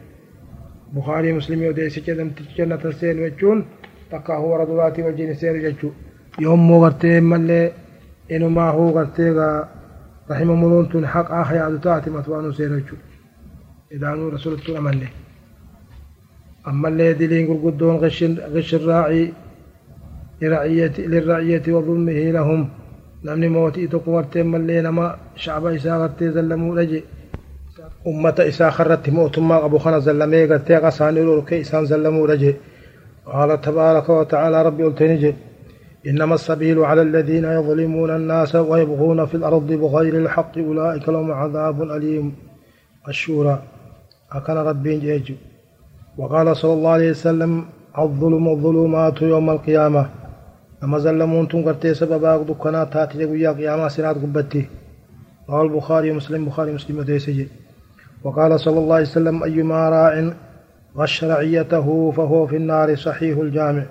بخاري مسلم يوديسي كيسا جنة سينجون تقاه ورد الله وجين سينجو يوم مغرتين من لي هو غرتي رحم مرونتون حق آخي عدتاتي متوانو سين وجو إذا نو رسول الله أمني أما اللي دلين قرقدون غش غش الراعي لرعية للرعية وظلمه لهم. نمني موتي تقوى ملي نما شعب إساء غرتي زلمو رجي أمة إساء خرت مؤتما أبو خنا زلمي قتي قصاني لوركي إسان زلمو رجي قال تبارك وتعالى ربي قلتنجي إنما السبيل على الذين يظلمون الناس ويبغون في الأرض بغير الحق أولئك لهم عذاب أليم. الشورى أكن ربي جيجو. وقال صلى الله عليه وسلم الظلم الظلمات يوم القيامة. أما زلمون تنقرتي سببا دكنا تاتي يا قيامة سنات قبتي. رواه البخاري ومسلم بخاري مسلم وديسجي. وقال صلى الله عليه وسلم أيما راع غش رعيته فهو في النار صحيح الجامع.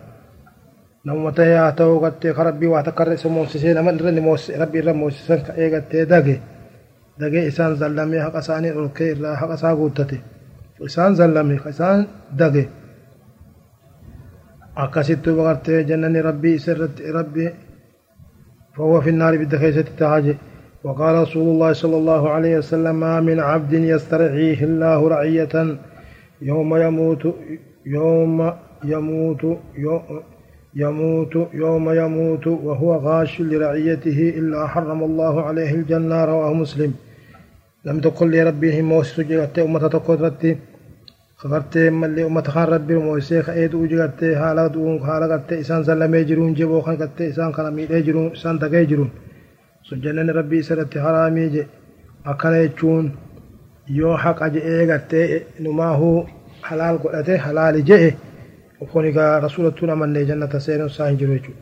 نمته ياتو قد ربي واتكر سموسسين من رني موس ربي رموسسن كايغت دغه دغه إسان زلمي حق ساني أولكي لا حق ساغوتتي إسان زلمي إسان دغه أكاسيتو بغرت جنني ربي سرت ربي فهو في النار بالدخيسة تهاجي وقال رسول الله صلى الله عليه وسلم ما من عبد يسترعيه الله رعية يوم يموت يوم يموت يموت يوم يموت وهو غاش لرعيته إلا حرم الله عليه الجنة رواه مسلم لم تقل لربه موسى جلت أمة تقدرتي kagartee mallee ummata kan rabbi moosee ka'ee du'u jigartee haala du'uun haala gartee isaan sallamee jiruun jiboo kan gartee isaan kana miidhee jiruun isaan dagee jiruun sun jennaan rabbi isa irratti haraamii je akkana jechuun yoo haqa je'ee gartee numaahuu halaal وفوني كا رسول تونا من لي جنة سينو ساين جريجو.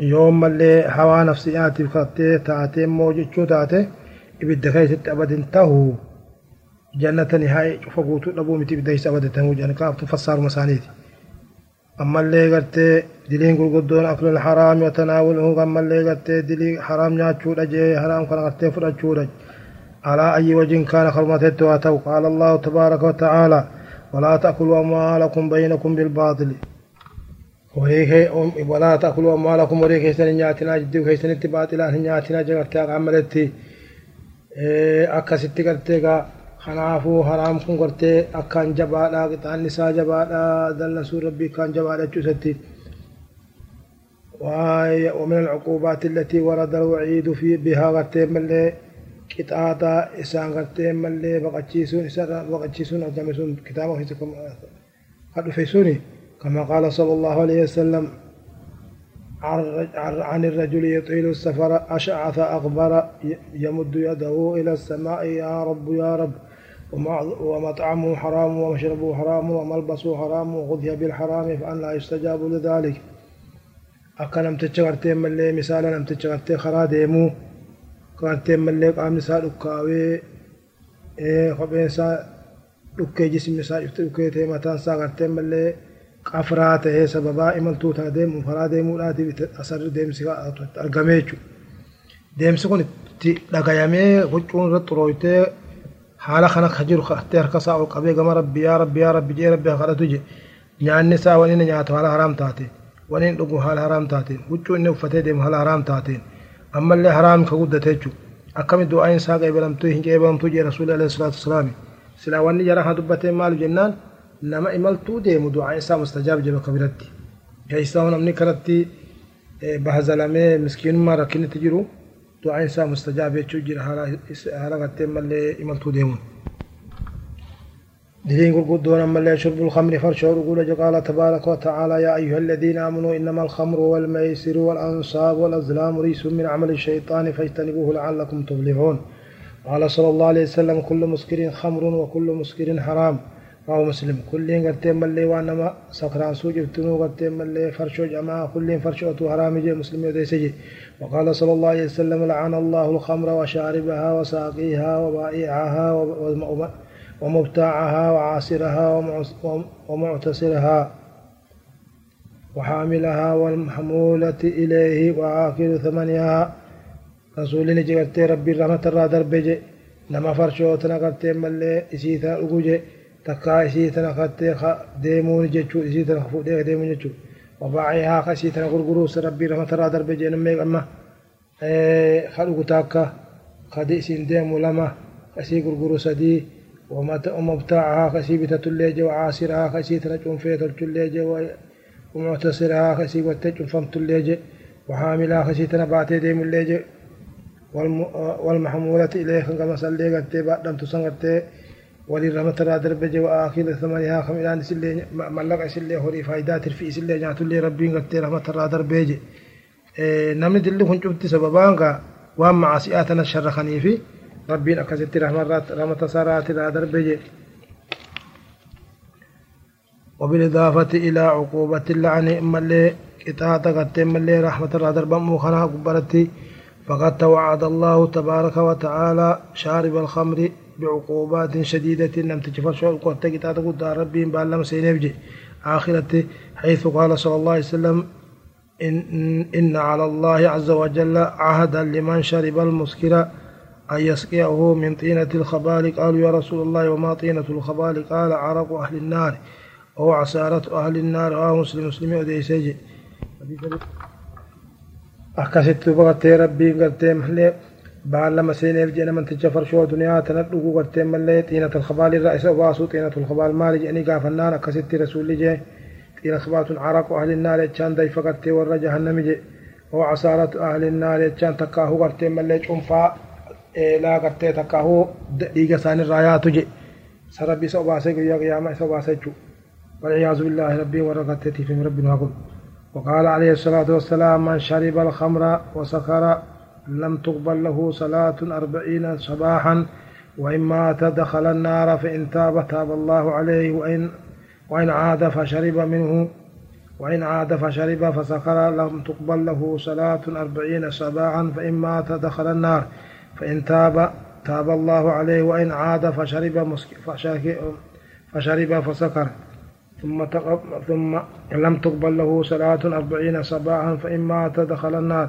يوم من لي حوا نفسياتي فاتي تاتي موجي تشو تاتي. ابد خيس تابد انتهو. جنة نهاية فقوتو لبو متي بدي سابد تنو جنة كافت فصار مسانيتي. أما اللي قلت دلين قل قدون أكل الحرام وتناوله. أما اللي قلت دلين حرام يا تشود أجي حرام كان قلت فرد على أي وجه كان خرمته التواتو قال الله تبارك وتعالى ولا تأكلوا أموالكم بينكم بالباطل. ولا تأكلوا أموالكم وريك هيسن نياتنا جدو هيسن اتباطلا نياتنا جغرتها عملتي akkasitti gartee kanaafuu haraam kun gartee akkaan jabaadha qixaan isaa jabaadha dallasuu rabbii akkaan jabaadha jechuusatti ومن العقوبات التي ورد الوعيد في بها غرتين ملي قطاطا إسان غرتين ملي بقتشيسون إسان بقتشيسون أجمسون كتابه في قد فيسوني كما قال صلى الله عليه وسلم عن الرجل يطيل السفر أشعث أغبر يمد يده إلى السماء يا رب يا رب ومطعمه حرام ومشربه حرام وملبسه حرام وغذي بالحرام فأن لا يستجاب لذلك akka namticha gartee mallee misaala namticha gartee karaa deemuu gartee mallee qaamni isaa dhukkaawee kopheen isaa dhukkee jismi isaa cufte dhukkee ta'e mataan isaa gartee mallee qafraa ta'ee sababaa imaltuu tana deemu karaa deemuudhaatiif asarri deemsi argamee jechuudha. Deemsi kun itti dhagayamee huccuun irratti xurooytee haala kana ka jiru hartee harka isaa ol qabee gama rabbi yaa rabbi yaa rabbi jee rabbi kadhatu je nyaanni isaa waan inni nyaatu haala haraam taate waan inni dhugu haala haraam taateen huccuu inni uffatee deemu haala haraam taateen ammallee haraam ka guddate jechuudha. Akkami du'aan isaa qeebalamtuu hin qeebalamtuu jee rasuulli alayhi salaatu wasalaami. Silaa wanni jara haa dubbatee maal jennaan nama imaltuu deemu du'aan isaa mustajaab jee bakka biratti. Keessaa namni kanatti bahazalamee miskiinummaa rakkinnitti jiru du'aan isaa mustajaab jechuu jira haala gartee mallee imaltuu deemuun. دلين قرقودون أما اللي شرب الخمر فرشوا رقول قال تبارك وتعالى يا أيها الذين آمنوا إنما الخمر والميسر والأنصاب والأزلام ريس من عمل الشيطان فاجتنبوه لعلكم تفلحون. قال صلى الله عليه وسلم كل مسكر خمر وكل مسكر حرام. رواه مسلم. كل قرتين ملي وأنما سكران سوج ابتنو قرتين ملي فرشو جماعة. كل فرشوة حرام جي مسلم يديسجي وقال صلى الله عليه وسلم لعن الله الخمر وشاربها وساقيها وبائعها ومبتاعها وعاصرها ومعتصرها وحاملها والمحمولة إليه وآخر ثمانية رسول الله جلت ربي رحمة الله دربجي. نما فرشو تنقلت ملي إسيتا أقوجي تكا إسيتا نقلت ديمون جيتشو إسيتا نخفو ديك ديمون جيتشو. وباعيها خسيتا نقرقروس ربي رحمة الله دربجي. نمي أما إيه، خلق تاكا. خدي إسين ديمو لما خسي قرقروس دي ومبتاعها كسي بتتلي وعاصرها كسي تنجم في تلتلي ومعتصرها كسي وتجم فمتلي وحاملها كسي تنباتي ديم اللي والمحمولة إليه كما سلي قد بعدم تسنغتي وللرحمة را دربجة وآخر ثمنها خميلان سلي ملق سلي هوري فايدات الفي سلي جاتو اللي ربين قد رحمة را دربجة نمني دلي كنت سببان وام معاسياتنا الشر خنيفي. أكست رحمة رحمة سارات را دربجة وبالإضافة إلى عقوبة اللعن ملي قطاعة قد ملي رحمة را دربا مخنا قبرتي. فقد توعد الله تبارك وتعالى شارب الخمر بعقوبات شديدة لم تجفر شو قد تقطع قد ربي بالله سينبجي. آخرة حيث قال صلى الله عليه وسلم إن, إن على الله عز وجل عهدا لمن شرب المسكر أن يسقيه من طينة الخبال. قالوا يا رسول الله وما طينة الخبال؟ قال عرق أهل النار. أو عسارة أهل النار. آه مسلم مسلم وديسجي أكست بغتي ربي قلتي محلي بعلم سينيف جينا من تجفر شو دنيا تندقو قلتي ملي طينة الخبال الرئيس واسو طينة الخبال. مالي جاني قاف النار. أكست رسول جي طينة خبال عرق أهل النار. جان دي فقتي ور جهنم جي. أو عسارة أهل النار. تكاهو قلتي ملي جنفا لا قلتي تكاهو ديغا سان الرايات جي سربي سوباسي يا قيامة سوباسي والعياذ بالله ربي ورقتتي في رب نقول وقال عليه الصلاة والسلام من شرب الخمر وسكر لم تقبل له صلاة أربعين صباحا وإن مات دخل النار فإن تاب تاب الله عليه وإن وإن عاد فشرب منه وإن عاد فشرب فسكر لم تقبل له صلاة أربعين صباحا فإن مات دخل النار فإن تاب تاب الله عليه وإن عاد فشرب فشرب فسكر. ثم ثم لم تقبل له صلاة أربعين صباحا فإن مات دخل النار.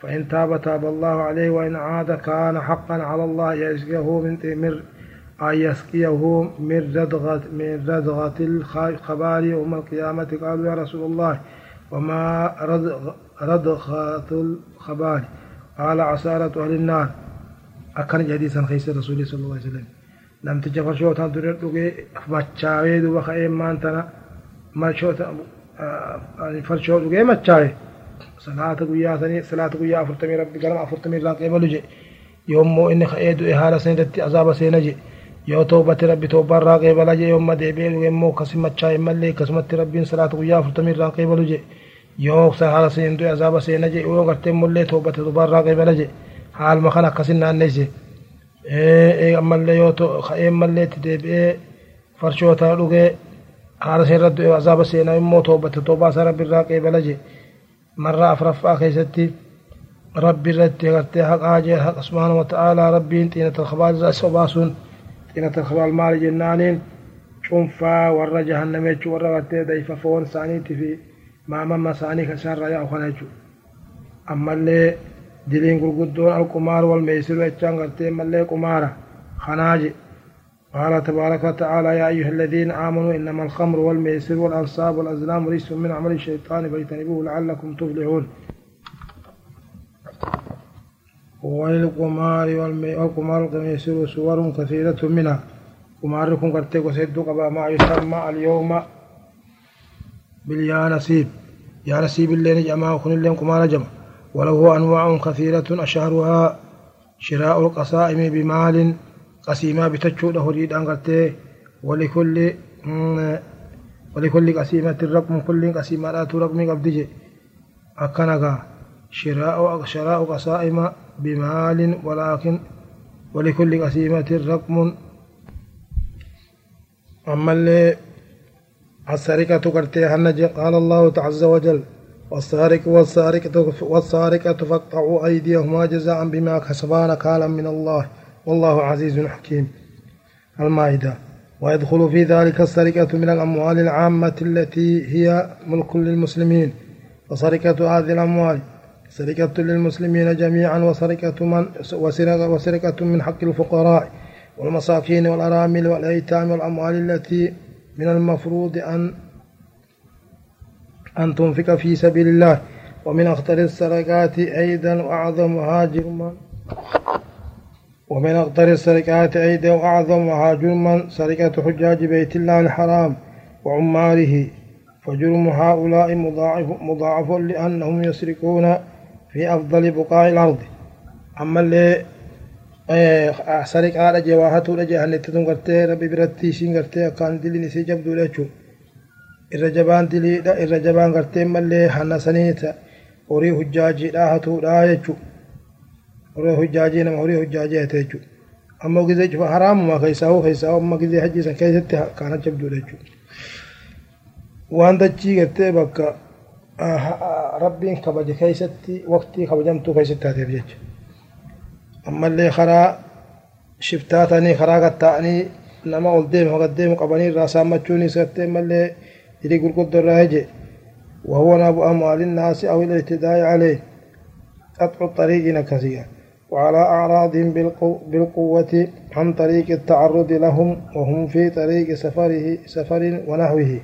فإن تاب تاب الله عليه وإن عاد كان حقا على الله يسقيه من أن يسقيه من ردغة من ردغة الخبال يوم القيامة. قالوا يا رسول الله وما ردغ ردغة الخبال قال عسارة أهل النار. أكن جديسا خيس رسول صلى الله عليه وسلم لم تجفر شوطان تريد مچاوي دوبا خيم مانتنا ما شوطان فرشو دوغي مچاوي صلاة قويا ثاني صلاة قويا أفرتمي ربي قلم أفرتمي الله قبل جي يوم مو إني خيدو إهالة سندتي عذاب سينجي yoo toobate rabbi toobaa irraa qeebala jee yoomma deebi'ee dhuge immoo kasimachaa hin mallee akkasumatti rabbiin salaata guyyaa afurtamii irraa qeebalu je yoo haala seen du'e azaaba seena je yoo gartee mullee toobate toobaa irraa qeebala je haaluma kan akkasin naanneesse ammallee yoo ka'ee mallee itti deebi'ee farshoota dhugee haala seen irra du'e azaaba seena immoo toobate toobaa isaa rabbi irraa qeebala je marraa afraffaa keessatti rabbi irratti gartee haqaa jee haqa subhaanahu wa ta'aalaa rabbiin xiinata kabaal irraa isa obaasuun xiinata kabaal maali jennaaniin cunfaa warra jahanname jechuu warra gartee dayfa foon isaaniitii fi maamamma isaanii isaarraa yaa'u kana jechuu ammallee diliin gurguddoon alqumaar wal meeysiru jechaan gartee mallee qumaara kanaaje قال تبارك وتعالى يا أيها الذين آمنوا إنما الخمر والميسر والأنصاب والأزلام رجس من عمل الشيطان فاجتنبوه لعلكم تفلحون والقمار والقمار والميسر صور كثيرة منها قماركم قد وسيد قبا ما يسمى اليوم باليا نسيب يا نسيب اللين جماعة كن اللين قمار جمع وله أنواع كثيرة أشهرها شراء القصائم بمال قسيمة بتجود هريد أنقرته ولكل ولكل قسيمة رقم كل قسيمة لا رقم قبضج أكنغا شراء شراء قصائم بمال ولكن ولكل قسيمة رقم أما اللي السرقة قال الله عز وجل والسارق والسارقة والسارقة فاقطعوا أيديهما جزاء بما كسبا نكالا من الله والله عزيز حكيم. المائدة. ويدخل في ذلك السرقة من الأموال العامة التي هي ملك للمسلمين. وسرقة هذه الأموال. سرقة للمسلمين جميعا وسرقة من وسرقة, وسرقة من حق الفقراء والمساكين والأرامل والأيتام والأموال التي من المفروض أن أن تنفق في سبيل الله. ومن أخطر السرقات أيضا وأعظمها جرما ومن أخطر السرقات أيضا وأعظمها جرما سرقة حجاج بيت الله الحرام وعماره فجرم هؤلاء مضاعف, مضاعف لأنهم يسرقون في أفضل بقاع الأرض. أما اللي سرق على جواهته لجهنة تنقرتي ربي برتي شنقرتي كان دلني سيجبدو لجو irra jabaan diliidha irra jabaan gartee mallee hanna saniita horii hujjaajii dhaahatuudha jechu horii hujjaajii nama horii hujjaajii hate jechu ammoo gizee cufa haraamuma keessaa'uu keessaa'uu amma gizee hajjii san keessatti kaana jabduudha jechu waan dachii gartee bakka rabbiin kabaje keessatti waqtii kabajamtuu keessatti haateef jecha ammallee karaa shiftaa ta'anii karaa gatta'anii nama ol deemu gad deemu qabanii irraa saammachuunis gartee mallee إلي قرقد الراجع وهو ناب أموال الناس أو الاعتداء عليه. قطع الطريق كثيرا وعلى أعراضهم بالقوة عن طريق التعرض لهم وهم في طريق سفره سفر ونحوه.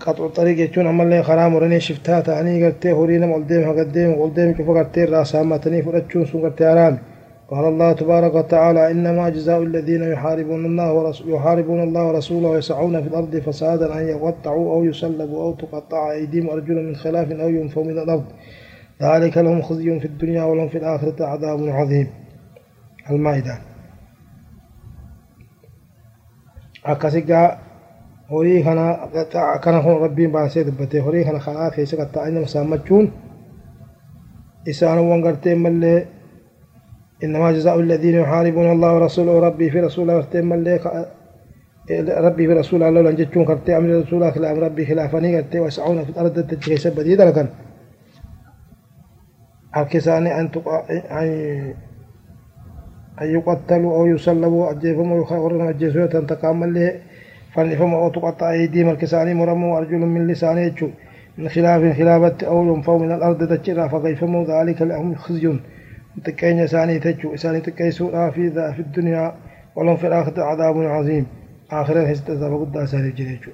قطع الطريق يجون عمل لي خرام ورني شفتها تعني قلتي هورينا مقدم قدام قدام كيف قلتي راس عمتني فرتشون سون قلتي أرامي قال الله تبارك وتعالى إنما جزاء الذين يحاربون الله ورسوله يحاربون الله ورسوله ويسعون في الأرض فسادا أن يقطعوا أو يسلبوا أو تقطع أيديهم وأرجلهم من خلاف أو ينفوا من الأرض. ذلك لهم خزي في الدنيا ولهم في الآخرة عذاب عظيم. المائدة. akkasigaa horii kana akkana kun rabbiin baasee dubbate horii kana karaa keessa qaxxaa'anii nama saammachuun isaanowwan gartee mallee إنما جزاء الذين يحاربون الله ورسوله وربي في رسوله ورتين ملي ربي في رسوله لولا جتون كرتي أمر رسوله خلاف ربي خلافني كرتي ويسعون في الأرض تجي سبدي دركا الكساني أن تقع أن يقتلوا أو يسلبوا أجيفهم ويخرجون أجيسوا تنتقام اللي فنفهم أو تقطع أيديهم. الكساني مرموا وأرجل من لسانه من خلاف خلافة أو ينفوا من الأرض تجرى فكيفهم ذلك لهم خزي. تكين ساني تجو ساني تكيسوا في ذا في الدنيا ولهم في الآخرة عذاب عظيم. آخرة هستذاب قد ساني جريجو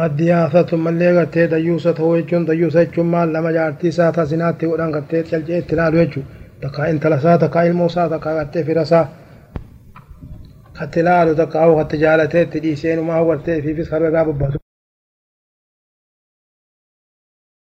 الدياثة ملي غتي ديوسة هو يجون ديوسة جمال لما جارتي ساتا سناتي ودان غتي تلجي تنالو يجو تكا انتلا ساتا كا علمو ساتا كا غتي في رسا. كتلالو تكا أو غتي جالتي تديسين وما هو غتي في في سخر غاب بسو